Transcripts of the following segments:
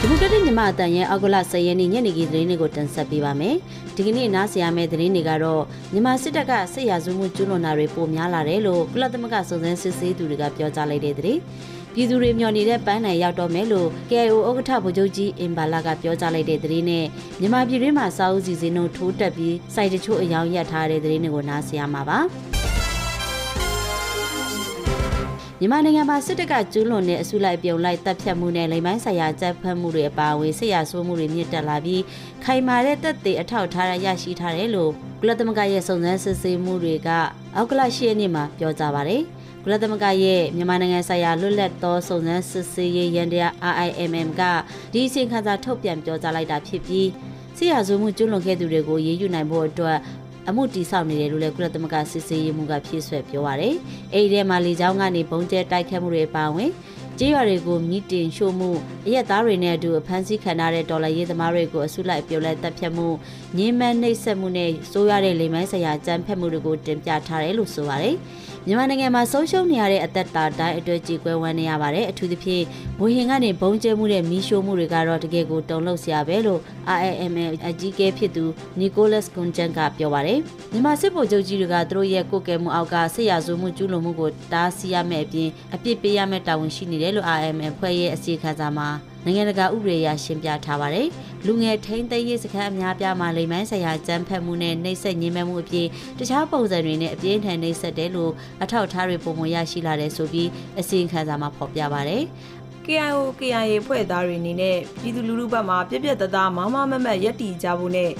ဒီမိုကရက်တစ်မြန်မာအတန်ရဲ့အောက်ကလ10ရက်နေ့ညနေခင်းသတင်းတွေကိုတင်ဆက်ပေးပါမယ်။ဒီကနေ့နားဆင်ရမယ့်သတင်းတွေကတော့မြန်မာစစ်တပ်ကစစ်ရာဇဝမှုကျူးလွန်တာတွေပိုများလာတယ်လို့ကုလသမဂ္ဂစုံစမ်းစစ်ဆေးသူတွေကပြောကြားလိုက်တဲ့သတင်း။ပြည်သူတွေမျှော်နေတဲ့ပန်းနိုင်ရောက်တော့မယ်လို့ KIO ဥက္ကဋ္ဌဗိုလ်ချုပ်ကြီးအင်ဘာလာကပြောကြားလိုက်တဲ့သတင်းနဲ့မြန်မာပြည်တွင်းမှာစာအုပ်စီစဉ်တို့ထိုးတက်ပြီးစိုက်တချို့အယောင်ရပ်ထားတဲ့သတင်းတွေကိုနားဆင်ရမှာပါ။ မြန်မာနိုင်ငံမှာစစ်တပ်ကကျူးလွန်တဲ့အစုလိုက်ပြုံလိုက်တပ်ဖြတ်မှုနဲ့လိမ်ပိုင်းဆိုင်ရာကြမ်းဖက်မှုတွေအပါအဝင်ဆရာဆိုးမှုတွေမြင့်တက်လာပြီးခိုင်မာတဲ့တပ်တွေအထောက်ထားရရှိထားတယ်လို့ကုလသမဂ္ဂရဲ့စုံစမ်းစစ်ဆေးမှုတွေကအောက်ကလရှိရက်နေ့မှာပြောကြားပါတယ်။ကုလသမဂ္ဂရဲ့မြန်မာနိုင်ငံဆိုင်ရာလွတ်လပ်သောစုံစမ်းစစ်ဆေးရေးရန်တရား RIMM ကဒီအစီအခံစာထုတ်ပြန်ပြောကြားလိုက်တာဖြစ်ပြီးဆရာဆိုးမှုကျူးလွန်ခဲ့သူတွေကိုရေးယူနိုင်ဖို့အတွက် အမှုတီဆောက်နေတယ်လို့လည်းကုလသမဂ္ဂစစ်ဆေးရေးမှူးကဖြည့်ဆွဲပြောပါရယ်။အဲဒီထဲမှာလေကြောင်းကနေပုံကျဲတိုက်ခတ်မှုတွေပါဝင်ကျေးရွာတွေကိုမိတင်ရှို့မှုအရက်သားတွေနဲ့အတူအဖမ်းဆီးခံထားတဲ့ဒေါ်လာရေးသမားတွေကိုအစုလိုက်ပြုတ်လိုက်တပ်ဖြတ်မှုငင်းမန်းနှိပ်စက်မှုနဲ့စိုးရတဲ့လိမ်မိုင်းဆရာကြမ်းဖက်မှုတွေကိုတင်ပြထားတယ်လို့ဆိုပါတယ်။ မြန်မာနိုင်ငံမှာဆုံးရှုံးနေရတဲ့အသက်တာတိုင်းအတွက်ကြေကွဲဝမ်းနေရပါတယ်အထူးသဖြင့်ဝေဟင်ကနေဘုံကျဲမှုတဲ့မီးရှို့မှုတွေကတော့တကယ်ကိုတုံ့လောက်စရာပဲလို့ IIML အကြီးအကဲဖြစ်သူ Nicholas Gunjan ကပြောပါတယ်မြန်မာစစ်ဗိုလ်ချုပ်ကြီးတွေကသူတို့ရဲ့ကိုယ်ကဲမှုအောက်ကစစ်ရာဇဝမှုကျူးလွန်မှုကိုတားဆီးရမယ့်အပြင်အပြစ်ပေးရမယ့်တာဝန်ရှိနေတယ်လို့ IIML ဖွဲ့ရဲ့အစီအခံစာမှာ နိုင်ငံတကာဥပဒေအရရှင်းပြထားပါတယ်။လူငယ်ထိန်းသိမ်းရေးစခန်းအများပြားမှာလိမ်မိုင်းဆိုင်ရာကြမ်းဖက်မှုနဲ့နှိပ်စက်ညှဉ်းပန်းမှုအပြင်တခြားပုံစံတွေနဲ့အပြင်းထန်နှိပ်စက်တယ်လို့အထောက်အထားတွေပုံမရရှိလာတယ်ဆိုပြီးအစီရင်ခံစာမှာဖော်ပြပါတယ်။ KIO KIA ဖွဲ့သားတွေအနေနဲ့ပြည်သူလူထုဘက်မှပြက်ပြက်တသားမမမမတ်ရက်တီကြဖို့နဲ့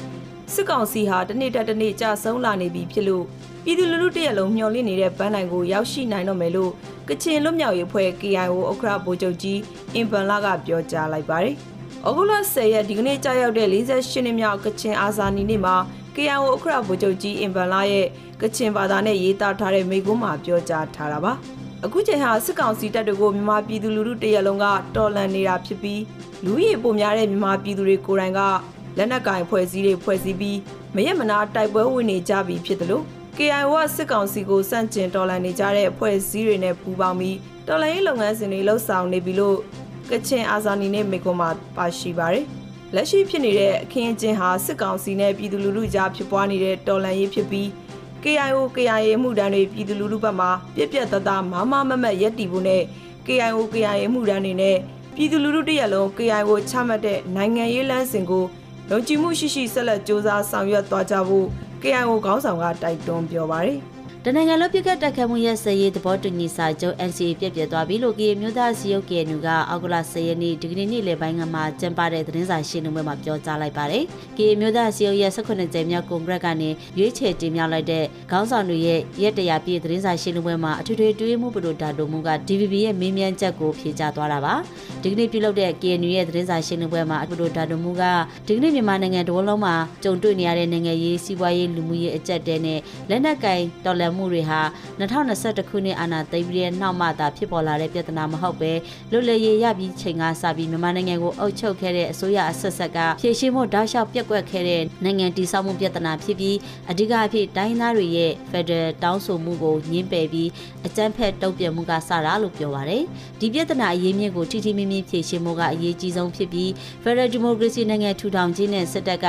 စစ်ကောင်စီဟာတစ်နေ့တက်တစ်နေ့ကြာဆုံးလာနေပြီဖြစ်လို့ပြည်သူလူထုတရက်လုံးမျှော်လင့်နေတဲ့ပန်းနိုင်ကိုရောက်ရှိနိုင်တော့မယ်လို့ ကချင်လွတ်မြောက်ရေးဖွဲ့ KIO ဥက္ကဋ္ဌဗိုလ်ချုပ်ကြီးအင်ပန်လာကပြောကြားလိုက်ပါတယ်။ဩဂုတ်လ10ရက်ဒီကနေ့ကြာရောက်တဲ့48နှစ်မြောက်ကချင်အာဇာနည်နေ့မှာ KIO ဥက္ကဋ္ဌဗိုလ်ချုပ်ကြီးအင်ပန်လာရဲ့ကချင်ဘာသာနဲ့ရေးသားထားတဲ့မိကုံးမှာပြောကြားထားတာပါ။အခုချိန်ဟာစစ်ကောင်စီတပ်တွေကိုမြန်မာပြည်သူလူထုတရက်လုံးကတော်လှန်နေတာဖြစ်ပြီးလူရည်ပုံများတဲ့မြန်မာပြည်သူတွေကိုယ်တိုင်ကလက်နက်ကင်ဖွဲ့စည်းတွေဖွဲ့စည်းပြီးမရက်မနာတိုက်ပွဲဝင်နေကြပြီဖြစ်တယ်လို့ KIO ကစစ်ကောင်စီကိုစန့်ကျင်တော်လှန်နေကြတဲ့အဖွဲ့အစည်းတွေနဲ့ပူးပေါင်းပြီးတော်လှန်ရေးလုပ်ငန်းစဉ်တွေလှုပ်ဆောင်နေပြီလို့ကချင်အာဇာနည်နဲ့မိကွန်မှာပါရှိပါတယ်။လက်ရှိဖြစ်နေတဲ့အခင်းအကျင်းဟာစစ်ကောင်စီနဲ့ပြည်သူလူထုကြားဖြစ်ပွားနေတဲ့တော်လှန်ရေးဖြစ်ပြီး KIO KIA မှုတန်းတွေပြည်သူလူထုဘက်မှပြက်ပြက်တသားမမမမတ်ရက်တီဖို့နဲ့ KIO KIA မှုတန်းတွေနဲ့ပြည်သူလူထုတရက်လုံး KIO ချမှတ်တဲ့နိုင်ငံရေးလမ်းစဉ်ကိုလုံခြုံမှုရှိရှိဆက်လက်စ조사ဆောင်ရွက်သွားကြဖို့ KIO ခေါင်းဆောင်ကတိုက်တွန်းပြောပါတယ်။ တနိုင်ငံလုံးပြစ်ခတ်တက်ခတ်မှုရဲ့စရေးသဘောတူညီစာချုပ် NCA ပြည့်ပြည့်သွားပြီလို့ကီမျိုးသားစီယုတ်ကေနူကအောက်ကလ10ရက်နေ့ဒီကနေ့နေ့လယ်ပိုင်းကမှကျင်းပတဲ့သတင်းစာရှင်းလင်းပွဲမှာပြောကြားလိုက်ပါတယ်။ကီမျိုးသားစီယုတ်ရဲ့18ကြိမ်မြောက်ကွန်ဂရက်ကနေရွေးချယ်တင်မြှောက်လိုက်တဲ့ခေါင်းဆောင်တွေရဲ့ရက်တရာပြည့်သတင်းစာရှင်းလင်းပွဲမှာအထွေထွေတွေးမှုပဒိုတာဒိုမူက DVB ရဲ့မေးမြန်းချက်ကိုဖြေကြားသွားတာပါ။ဒီကနေ့ပြုလုပ်တဲ့ KNU ရဲ့သတင်းစာရှင်းလင်းပွဲမှာပဒိုတာဒိုမူကဒီကနေ့မြန်မာနိုင်ငံတဝလုံးမှာကြုံတွေ့နေရတဲ့နိုင်ငံရေးစီးပွားရေးလူမှုရေးအကျပ်တဲနဲ့လက်နက်ကင်တော်လှန်မှုတွေဟာ2021ခုနှစ်အာဏာသိမ်းပြီးတဲ့နောက်မှသာဖြစ်ပေါ်လာတဲ့ပြဿနာမဟုတ်ပဲလွတ်လပ်ရေးရပြီးချိန်ကစပြီးမြန်မာနိုင်ငံကိုအုပ်ချုပ်ခဲ့တဲ့အစိုးရအဆက်ဆက်ကဖြည့်ရှင်းမှုတောက်လျှောက်ပြက်ကွက်ခဲ့တဲ့နိုင်ငံတည်ဆောက်မှုပြဿနာဖြစ်ပြီးအဓိကအဖြစ်တိုင်းသားတွေရဲ့ Federal တောင်းဆိုမှုကိုညှင်းပယ်ပြီးအကြမ်းဖက်တုံ့ပြန်မှုကစတာလို့ပြောပါရယ်ဒီပြဿနာအရေးမြင့်ကိုထိထိမိမိဖြည့်ရှင်းမှုကအရေးကြီးဆုံးဖြစ်ပြီး Federal Democracy နိုင်ငံထူထောင်ခြင်းနဲ့စစ်တပ်က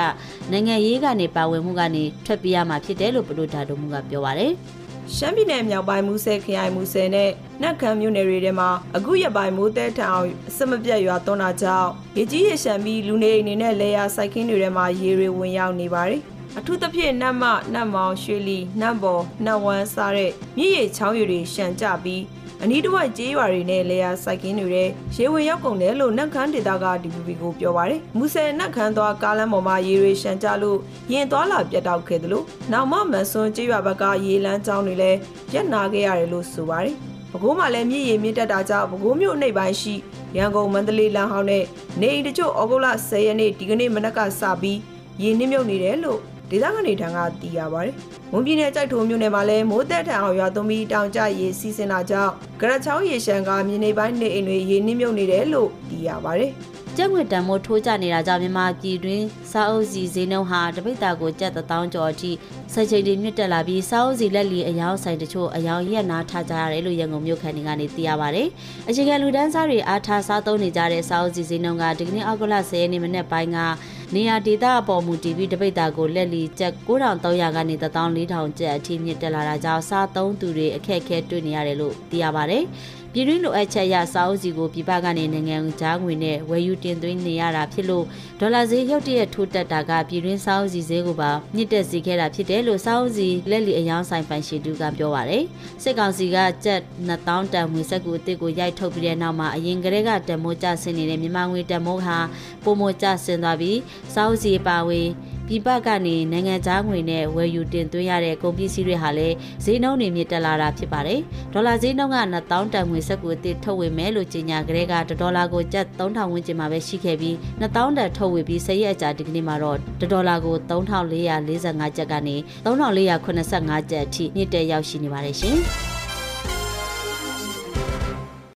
နိုင်ငံရေးကနေပါဝင်မှုကနေထွက်ပြေးရမှာဖြစ်တယ်လို့ပလိုဒါဒိုမှုကပြောပါရယ် ရှမ်းပြည်နယ်မြောက်ပိုင်းမူဆဲခရိုင်မူဆဲနဲ့နက်ခမ်းမြို့နယ်တွေထဲမှာအခုရက်ပိုင်းမိုးတဲထအောင်အစမပြတ်ရွာသွန်းတာကြောင့်ရေကြီးရေရှမ်းပြီးလူနေအိမ်တွေနဲ့လေယာစိုက်ခင်းတွေထဲမှာရေတွေဝင်ရောက်နေပါတယ်အထူးသဖြင့်နတ်မနတ်မောင်ရွှေလီနတ်ဘော်နတ်ဝမ်းစားတဲ့မြည်ရချောင်းရည်တွေရှန်ကြပြီး အနီးတစ်ဝိုက်ကျေးရွာတွေနဲ့လေယာစိုက်ကင်းတွေရေဝင်ရောက်ကုန်တယ်လို့နတ်ခမ်းဒေသက DPP ကိုပြောပါတယ်။မူဆယ်နတ်ခမ်းသွားကားလမ်းပေါ်မှာရေတွေရှန်ကြလို့ရင်သွားလာပြတ်တောက်ခဲ့တယ်လို့နောက်မှမန်စွန်းကျေးရွာဘက်ကရေလမ်းကြောင်းတွေလည်းရက်နာခဲ့ရတယ်လို့ဆိုပါတယ်။ပဲခူးမှာလည်းမြည်ရည်မြင့်တက်တာကြောင့်ပဲခူးမြို့နှိပ်ပိုင်းရှိရန်ကုန်မန္တလေးလမ်းဟောင်းနဲ့နေအိမ်တချို့ဩဂုတ်လ10ရက်နေ့ဒီကနေ့မနက်ကစပြီးရေနှိမ့်မြုပ်နေတယ်လို့ ဒေသခံတွေထံကသိရပါတယ်။မွန်ပြည်နယ်ကြိုက်ထုံမြို့နယ်မှာလည်းမိုးသက်ထန်အောင်ရွာသွန်းပြီးတောင်ကျရေစီးဆင်းတာကြောင့်ကရက်ချောင်းရေရှမ်းကမြေနေပိုင်းနေအိမ်တွေရေနှိမ့်မြုပ်နေတယ်လို့သိရပါတယ်။ကျပ်ငွေတန်မိုးထိုးကျနေတာကြောင့်မြန်မာပြည်တွင်းစားအုပ်စီဈေးနှုန်းဟာတပိတ်တာကိုကျပ်1000ကျော်အထိစက်ချိန်တွေမြင့်တက်လာပြီးစားအုပ်စီလက်လီအယောင်ဆိုင်တချို့အယောင်ရက်နာထားကြရတယ်လို့ရန်ကုန်မြို့ခံတွေကနေသိရပါတယ်။အခြေခံလူတန်းစားတွေအားထားစားသုံးနေကြတဲ့စားအုပ်စီဈေးနှုန်းကဒီကနေ့အောက်တိုဘာ10ရက်နေ့မနေ့ပိုင်းက နေရာဒေသအပေါ်မူတည်ပြီးတပိတ်တာကိုလက်လီကျပ်9300ကနေ14000ကျပ်အထိမြင့်တက်လာတာကြောင့်စားသုံးသူတွေအခက်အခဲတွေ့နေရတယ်လို့သိရပါတယ်။ ပြည်တွင်းလိုအပ်ချက်ရစာအုပ်စီကိုပြည်ပကနေနိုင်ငံကြားငွေနဲ့ဝယ်ယူတင်သွင်းနေရတာဖြစ်လို့ဒေါ်လာဈေးရုတ်တရက်ထိုးတက်တာကပြည်တွင်းစာအုပ်စီဈေးကိုပါမြင့်တက်စေခဲ့တာဖြစ်တယ်လို့စာအုပ်စီလက်လီအယောင်းဆိုင်ပိုင်ရှင်တူကပြောပါရယ်စစ်ကောင်စီကကျပ်2000တန်ငွေစက်ကူအစ်စ်ကိုရိုက်ထုတ်ပြီးတဲ့နောက်မှာအရင်ကတည်းကတန်မိုးကျဆင်းနေတဲ့မြန်မာငွေတန်မိုးဟာပုံမကျဆင်းသွားပြီးစာအုပ်စီပါဝင် ပြည်ပကနေနိုင်ငံသားငွေနဲ့ဝယ်ယူတင်သွင်းရတဲ့ကုန်ပစ္စည်းတွေဟာလည်းဈေးနှုန်းတွေမြင့်တက်လာတာဖြစ်ပါတယ်။ဒေါ်လာဈေးနှုန်းက2000တန်ငွေစက်ကူအသစ်ထုတ်ဝေမယ်လို့ကြေညာကြတဲ့ကဒေါ်လာကိုကျပ်3000ဝန်းကျင်မှာပဲရှိခဲ့ပြီး2000တန်ထုတ်ဝေပြီး10ရက်အကြာဒီကနေ့မှာတော့ဒေါ်လာကို3445ကျပ်ကနေ3485ကျပ်အထိမြင့်တက်ရောက်ရှိနေပါတယ်ရှင်။